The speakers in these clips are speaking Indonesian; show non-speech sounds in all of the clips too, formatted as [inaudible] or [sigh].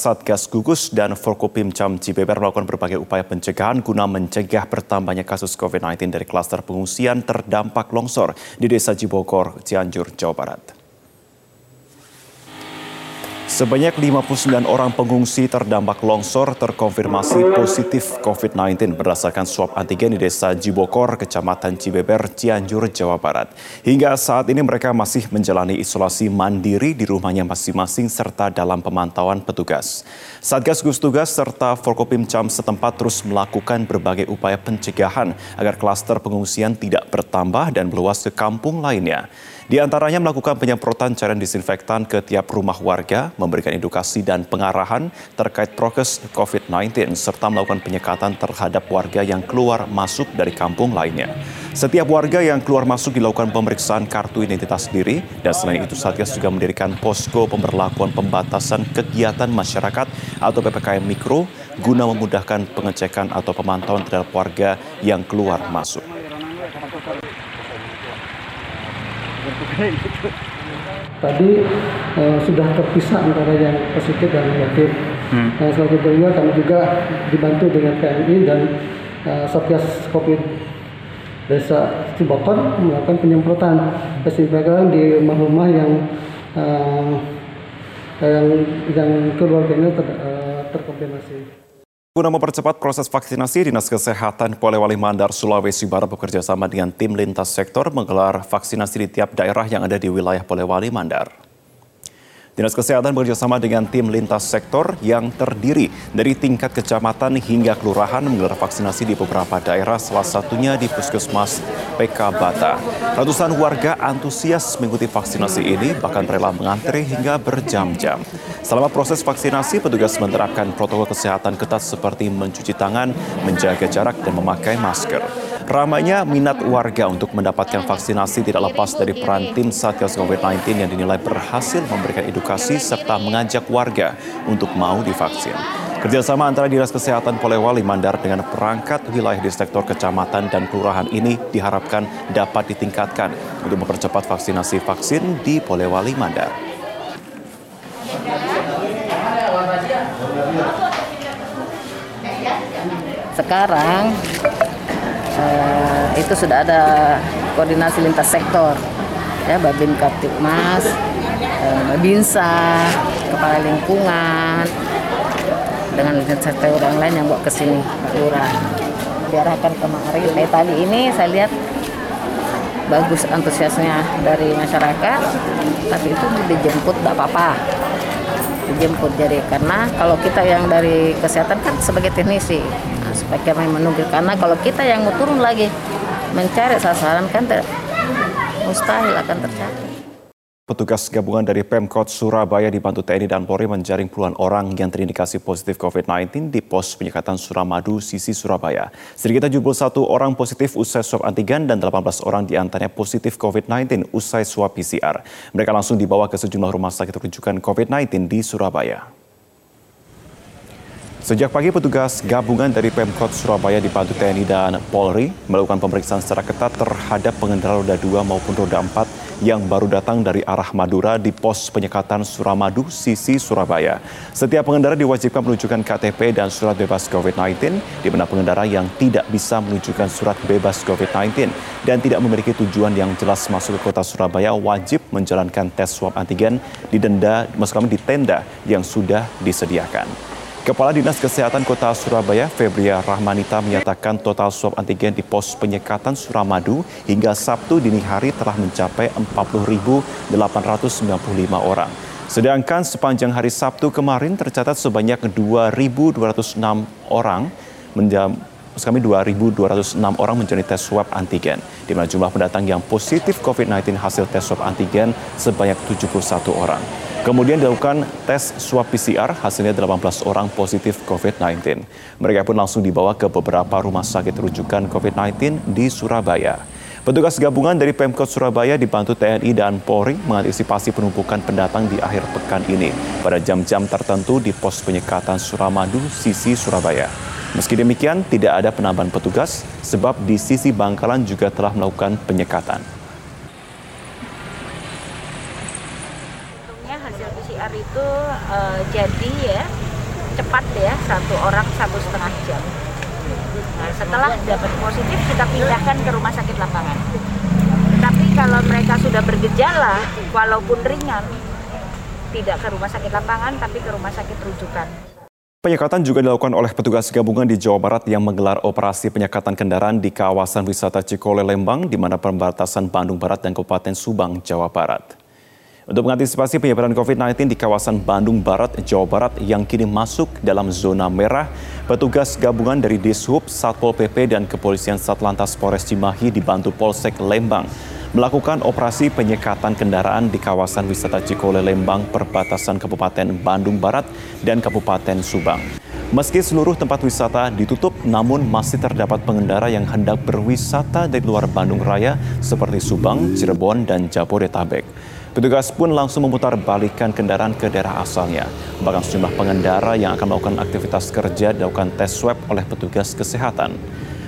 Satgas Gugus dan Forkopimcam Cibeber melakukan berbagai upaya pencegahan guna mencegah bertambahnya kasus COVID-19 dari klaster pengungsian terdampak longsor di Desa Cibogor, Cianjur, Jawa Barat. Sebanyak 59 orang pengungsi terdampak longsor terkonfirmasi positif COVID-19 berdasarkan swab antigen di Desa Jibokor, Kecamatan Cibeber, Cianjur, Jawa Barat. Hingga saat ini mereka masih menjalani isolasi mandiri di rumahnya masing-masing serta dalam pemantauan petugas. Satgas Gus Tugas serta Forkopimcam setempat terus melakukan berbagai upaya pencegahan agar klaster pengungsian tidak bertambah dan meluas ke kampung lainnya. Di antaranya melakukan penyemprotan cairan disinfektan ke tiap rumah warga, memberikan edukasi dan pengarahan terkait prokes COVID-19, serta melakukan penyekatan terhadap warga yang keluar masuk dari kampung lainnya. Setiap warga yang keluar masuk dilakukan pemeriksaan kartu identitas diri, dan selain itu Satgas juga mendirikan posko pemberlakuan pembatasan kegiatan masyarakat atau PPKM Mikro guna memudahkan pengecekan atau pemantauan terhadap warga yang keluar masuk. Tadi uh, sudah terpisah antara yang positif dan negatif. Hmm. Nah, selanjutnya kami juga dibantu dengan PMI dan uh, Satgas Covid Desa Cibokon melakukan penyemprotan desinfektan di rumah-rumah yang uh, yang yang keluarganya ter, uh, terkonfirmasi. Guna mempercepat proses vaksinasi, Dinas Kesehatan Polewali Mandar, Sulawesi Barat bekerja sama dengan tim lintas sektor menggelar vaksinasi di tiap daerah yang ada di wilayah Polewali Mandar. Dinas Kesehatan bekerjasama dengan tim lintas sektor yang terdiri dari tingkat kecamatan hingga kelurahan menggelar vaksinasi di beberapa daerah, salah satunya di Puskesmas PK Bata. Ratusan warga antusias mengikuti vaksinasi ini, bahkan rela mengantri hingga berjam-jam. Selama proses vaksinasi, petugas menerapkan protokol kesehatan ketat seperti mencuci tangan, menjaga jarak, dan memakai masker. Ramainya minat warga untuk mendapatkan vaksinasi tidak lepas dari peran tim Satgas COVID-19 yang dinilai berhasil memberikan edukasi serta mengajak warga untuk mau divaksin. Kerjasama antara Dinas Kesehatan Polewali Mandar dengan perangkat wilayah di sektor kecamatan dan kelurahan ini diharapkan dapat ditingkatkan untuk mempercepat vaksinasi vaksin di Polewali Mandar. Sekarang uh, itu sudah ada koordinasi lintas sektor. Ya Babin Kaptipmas, uh, Babinsa, Kepala Lingkungan dengan lintas sektor yang lain yang bawa ke sini Pak Lurah. Diarahkan kemarin kayak tadi ini saya lihat bagus antusiasnya dari masyarakat tapi itu dijemput tidak apa-apa. Dijemput jadi karena kalau kita yang dari kesehatan kan sebagai teknisi kami menunggu karena kalau kita yang mau turun lagi mencari sasaran kan ter, mustahil akan tercapai. Petugas gabungan dari Pemkot Surabaya dibantu TNI dan Polri menjaring puluhan orang yang terindikasi positif COVID-19 di pos penyekatan Suramadu, Sisi Surabaya. Sedikitnya 71 orang positif usai swab antigen dan 18 orang di antaranya positif COVID-19 usai swab PCR. Mereka langsung dibawa ke sejumlah rumah sakit rujukan COVID-19 di Surabaya. Sejak pagi petugas gabungan dari Pemkot Surabaya dibantu TNI dan Polri melakukan pemeriksaan secara ketat terhadap pengendara roda 2 maupun roda 4 yang baru datang dari arah Madura di pos penyekatan Suramadu, Sisi Surabaya. Setiap pengendara diwajibkan menunjukkan KTP dan surat bebas COVID-19, di mana pengendara yang tidak bisa menunjukkan surat bebas COVID-19 dan tidak memiliki tujuan yang jelas masuk ke kota Surabaya wajib menjalankan tes swab antigen di denda, maksud kami di tenda yang sudah disediakan. Kepala Dinas Kesehatan Kota Surabaya, Febria Rahmanita menyatakan total swab antigen di pos penyekatan Suramadu hingga Sabtu dini hari telah mencapai 40.895 orang. Sedangkan sepanjang hari Sabtu kemarin tercatat sebanyak 2.206 orang menjam, kami 2.206 orang menjalani tes swab antigen, di mana jumlah pendatang yang positif COVID-19 hasil tes swab antigen sebanyak 71 orang. Kemudian dilakukan tes swab PCR, hasilnya 18 orang positif COVID-19. Mereka pun langsung dibawa ke beberapa rumah sakit rujukan COVID-19 di Surabaya. Petugas gabungan dari Pemkot Surabaya dibantu TNI dan Polri mengantisipasi penumpukan pendatang di akhir pekan ini pada jam-jam tertentu di pos penyekatan Suramadu, sisi Surabaya. Meski demikian, tidak ada penambahan petugas sebab di sisi Bangkalan juga telah melakukan penyekatan. PCR itu uh, jadi ya cepat ya satu orang satu setengah jam. Nah, setelah dapat positif kita pindahkan ke rumah sakit lapangan. Tetapi kalau mereka sudah bergejala, walaupun ringan, tidak ke rumah sakit lapangan tapi ke rumah sakit rujukan. Penyekatan juga dilakukan oleh petugas gabungan di Jawa Barat yang menggelar operasi penyekatan kendaraan di kawasan wisata Cikole Lembang di mana perbatasan Bandung Barat dan Kabupaten Subang, Jawa Barat. Untuk mengantisipasi penyebaran COVID-19 di kawasan Bandung Barat, Jawa Barat yang kini masuk dalam zona merah, petugas gabungan dari Dishub, Satpol PP, dan Kepolisian Satlantas Polres Cimahi dibantu Polsek Lembang melakukan operasi penyekatan kendaraan di kawasan wisata Cikole Lembang perbatasan Kabupaten Bandung Barat dan Kabupaten Subang. Meski seluruh tempat wisata ditutup, namun masih terdapat pengendara yang hendak berwisata dari luar Bandung Raya seperti Subang, Cirebon, dan Jabodetabek. Petugas pun langsung memutar balikan kendaraan ke daerah asalnya. Bahkan sejumlah pengendara yang akan melakukan aktivitas kerja dilakukan tes swab oleh petugas kesehatan.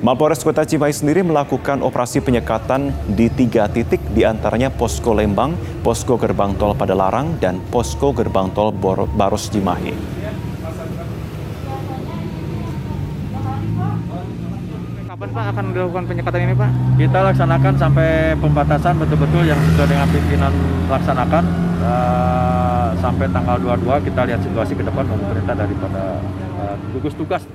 Mapores Kota Cimahi sendiri melakukan operasi penyekatan di tiga titik di antaranya Posko Lembang, Posko Gerbang Tol Padalarang, dan Posko Gerbang Tol Baros Cimahi. Kapan Pak akan dilakukan penyekatan ini Pak? Kita laksanakan sampai pembatasan betul-betul yang sudah dengan pimpinan laksanakan uh, sampai tanggal 22 kita lihat situasi ke depan pemerintah daripada uh, gugus tugas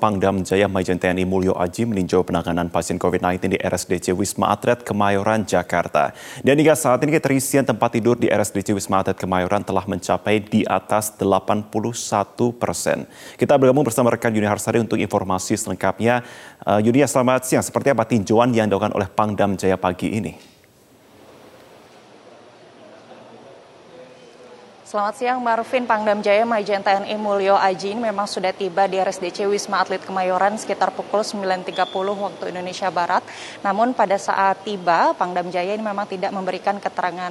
Pangdam Jaya Majen TNI Mulyo Aji meninjau penanganan pasien COVID-19 di RSDC Wisma Atlet Kemayoran, Jakarta. Dan hingga saat ini keterisian tempat tidur di RSDC Wisma Atlet Kemayoran telah mencapai di atas 81 persen. Kita bergabung bersama rekan Yuni Harsari untuk informasi selengkapnya. Uh, Yuni, selamat siang. Seperti apa tinjauan yang dilakukan oleh Pangdam Jaya pagi ini? Selamat siang, Marvin Pangdam Jaya Majen TNI Mulyo Aji ini memang sudah tiba di RSDC Wisma Atlet Kemayoran sekitar pukul 9.30 waktu Indonesia Barat. Namun pada saat tiba, Pangdam Jaya ini memang tidak memberikan keterangan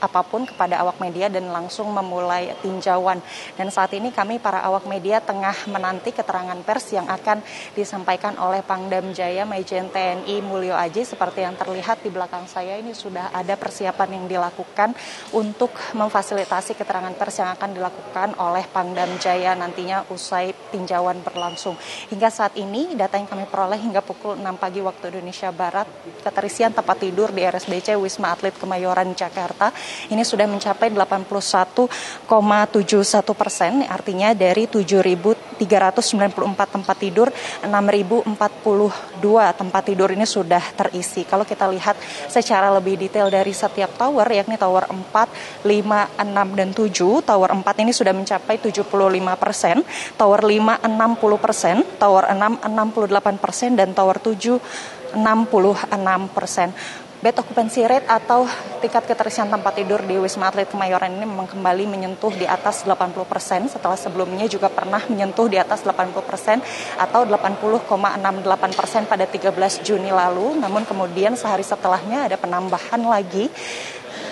apa pun kepada awak media dan langsung memulai tinjauan. Dan saat ini kami para awak media tengah menanti keterangan pers yang akan disampaikan oleh Pangdam Jaya Majen TNI Mulyo Aji seperti yang terlihat di belakang saya ini sudah ada persiapan yang dilakukan untuk memfasilitasi keterangan pers yang akan dilakukan oleh Pangdam Jaya nantinya usai tinjauan berlangsung. Hingga saat ini data yang kami peroleh hingga pukul 6 pagi waktu Indonesia Barat keterisian tempat tidur di RSDC Wisma Atlet Kemayoran Jakarta ini sudah mencapai 81,71 persen, artinya dari 7.394 tempat tidur, 6.042 tempat tidur ini sudah terisi. Kalau kita lihat secara lebih detail dari setiap tower, yakni tower 4, 5, 6, dan 7, tower 4 ini sudah mencapai 75 persen, tower 5 60 persen, tower 6 68 persen, dan tower 7 66 persen bed occupancy rate atau tingkat keterisian tempat tidur di Wisma Atlet Kemayoran ini memang kembali menyentuh di atas 80 persen setelah sebelumnya juga pernah menyentuh di atas 80 persen atau 80,68 persen pada 13 Juni lalu. Namun kemudian sehari setelahnya ada penambahan lagi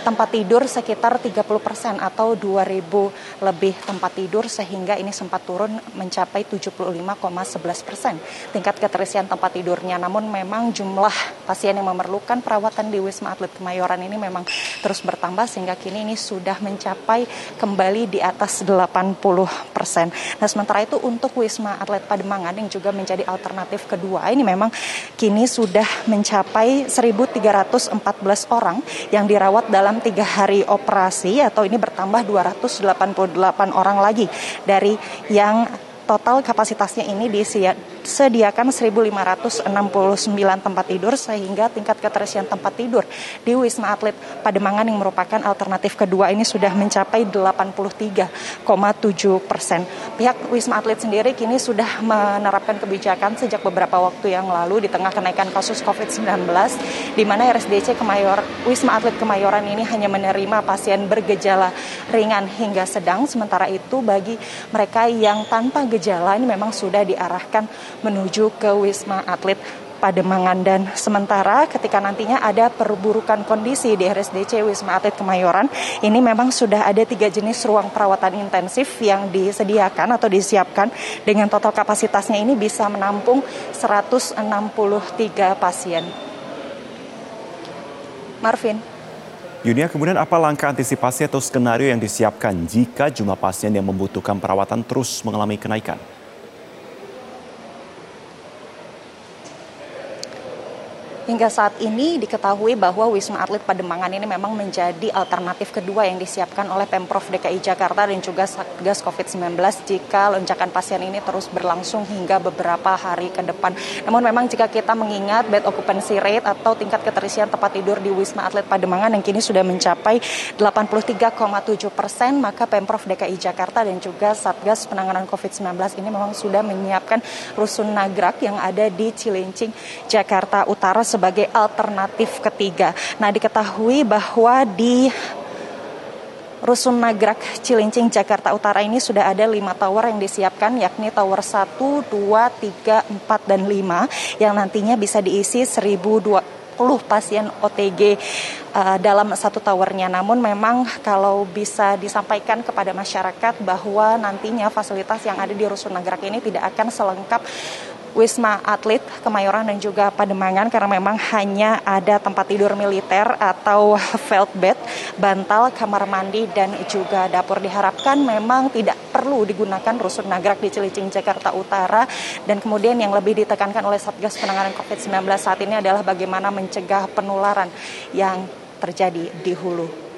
tempat tidur sekitar 30 persen atau 2.000 lebih tempat tidur sehingga ini sempat turun mencapai 75,11 persen tingkat keterisian tempat tidurnya. Namun memang jumlah pasien yang memerlukan perawatan di Wisma Atlet Kemayoran ini memang terus bertambah sehingga kini ini sudah mencapai kembali di atas 80 persen. Nah sementara itu untuk Wisma Atlet Pademangan yang juga menjadi alternatif kedua ini memang kini sudah mencapai 1.314 orang yang dirawat dalam dalam tiga hari operasi atau ini bertambah 288 orang lagi dari yang total kapasitasnya ini disediakan 1.569 tempat tidur sehingga tingkat keterisian tempat tidur di Wisma Atlet Pademangan yang merupakan alternatif kedua ini sudah mencapai 83,7 persen. Pihak Wisma Atlet sendiri kini sudah menerapkan kebijakan sejak beberapa waktu yang lalu di tengah kenaikan kasus COVID-19 di mana RSDC Kemayor, Wisma Atlet Kemayoran ini hanya menerima pasien bergejala ringan hingga sedang sementara itu bagi mereka yang tanpa gejala ini memang sudah diarahkan menuju ke Wisma Atlet Pademangan dan sementara ketika nantinya ada perburukan kondisi di RSDC Wisma Atlet Kemayoran ini memang sudah ada tiga jenis ruang perawatan intensif yang disediakan atau disiapkan dengan total kapasitasnya ini bisa menampung 163 pasien. Marvin. Yunia, kemudian apa langkah antisipasi atau skenario yang disiapkan jika jumlah pasien yang membutuhkan perawatan terus mengalami kenaikan? Hingga saat ini diketahui bahwa Wisma Atlet Pademangan ini memang menjadi alternatif kedua yang disiapkan oleh Pemprov DKI Jakarta dan juga Satgas COVID-19 jika lonjakan pasien ini terus berlangsung hingga beberapa hari ke depan. Namun memang jika kita mengingat bed occupancy rate atau tingkat keterisian tempat tidur di Wisma Atlet Pademangan yang kini sudah mencapai 83,7 persen, maka Pemprov DKI Jakarta dan juga Satgas Penanganan COVID-19 ini memang sudah menyiapkan rusun nagrak yang ada di Cilincing, Jakarta Utara sebagai alternatif ketiga. Nah, diketahui bahwa di Rusun Nagrak Cilincing Jakarta Utara ini sudah ada lima tower yang disiapkan yakni tower 1, 2, 3, 4, dan 5 yang nantinya bisa diisi 1020 pasien OTG uh, dalam satu towernya. Namun memang kalau bisa disampaikan kepada masyarakat bahwa nantinya fasilitas yang ada di Rusun Nagrak ini tidak akan selengkap Wisma Atlet Kemayoran dan juga Pademangan karena memang hanya ada tempat tidur militer atau [laughs] felt bed, bantal, kamar mandi dan juga dapur. Diharapkan memang tidak perlu digunakan rusun nagrak di Cilicing Jakarta Utara. Dan kemudian yang lebih ditekankan oleh Satgas Penanganan COVID-19 saat ini adalah bagaimana mencegah penularan yang terjadi di hulu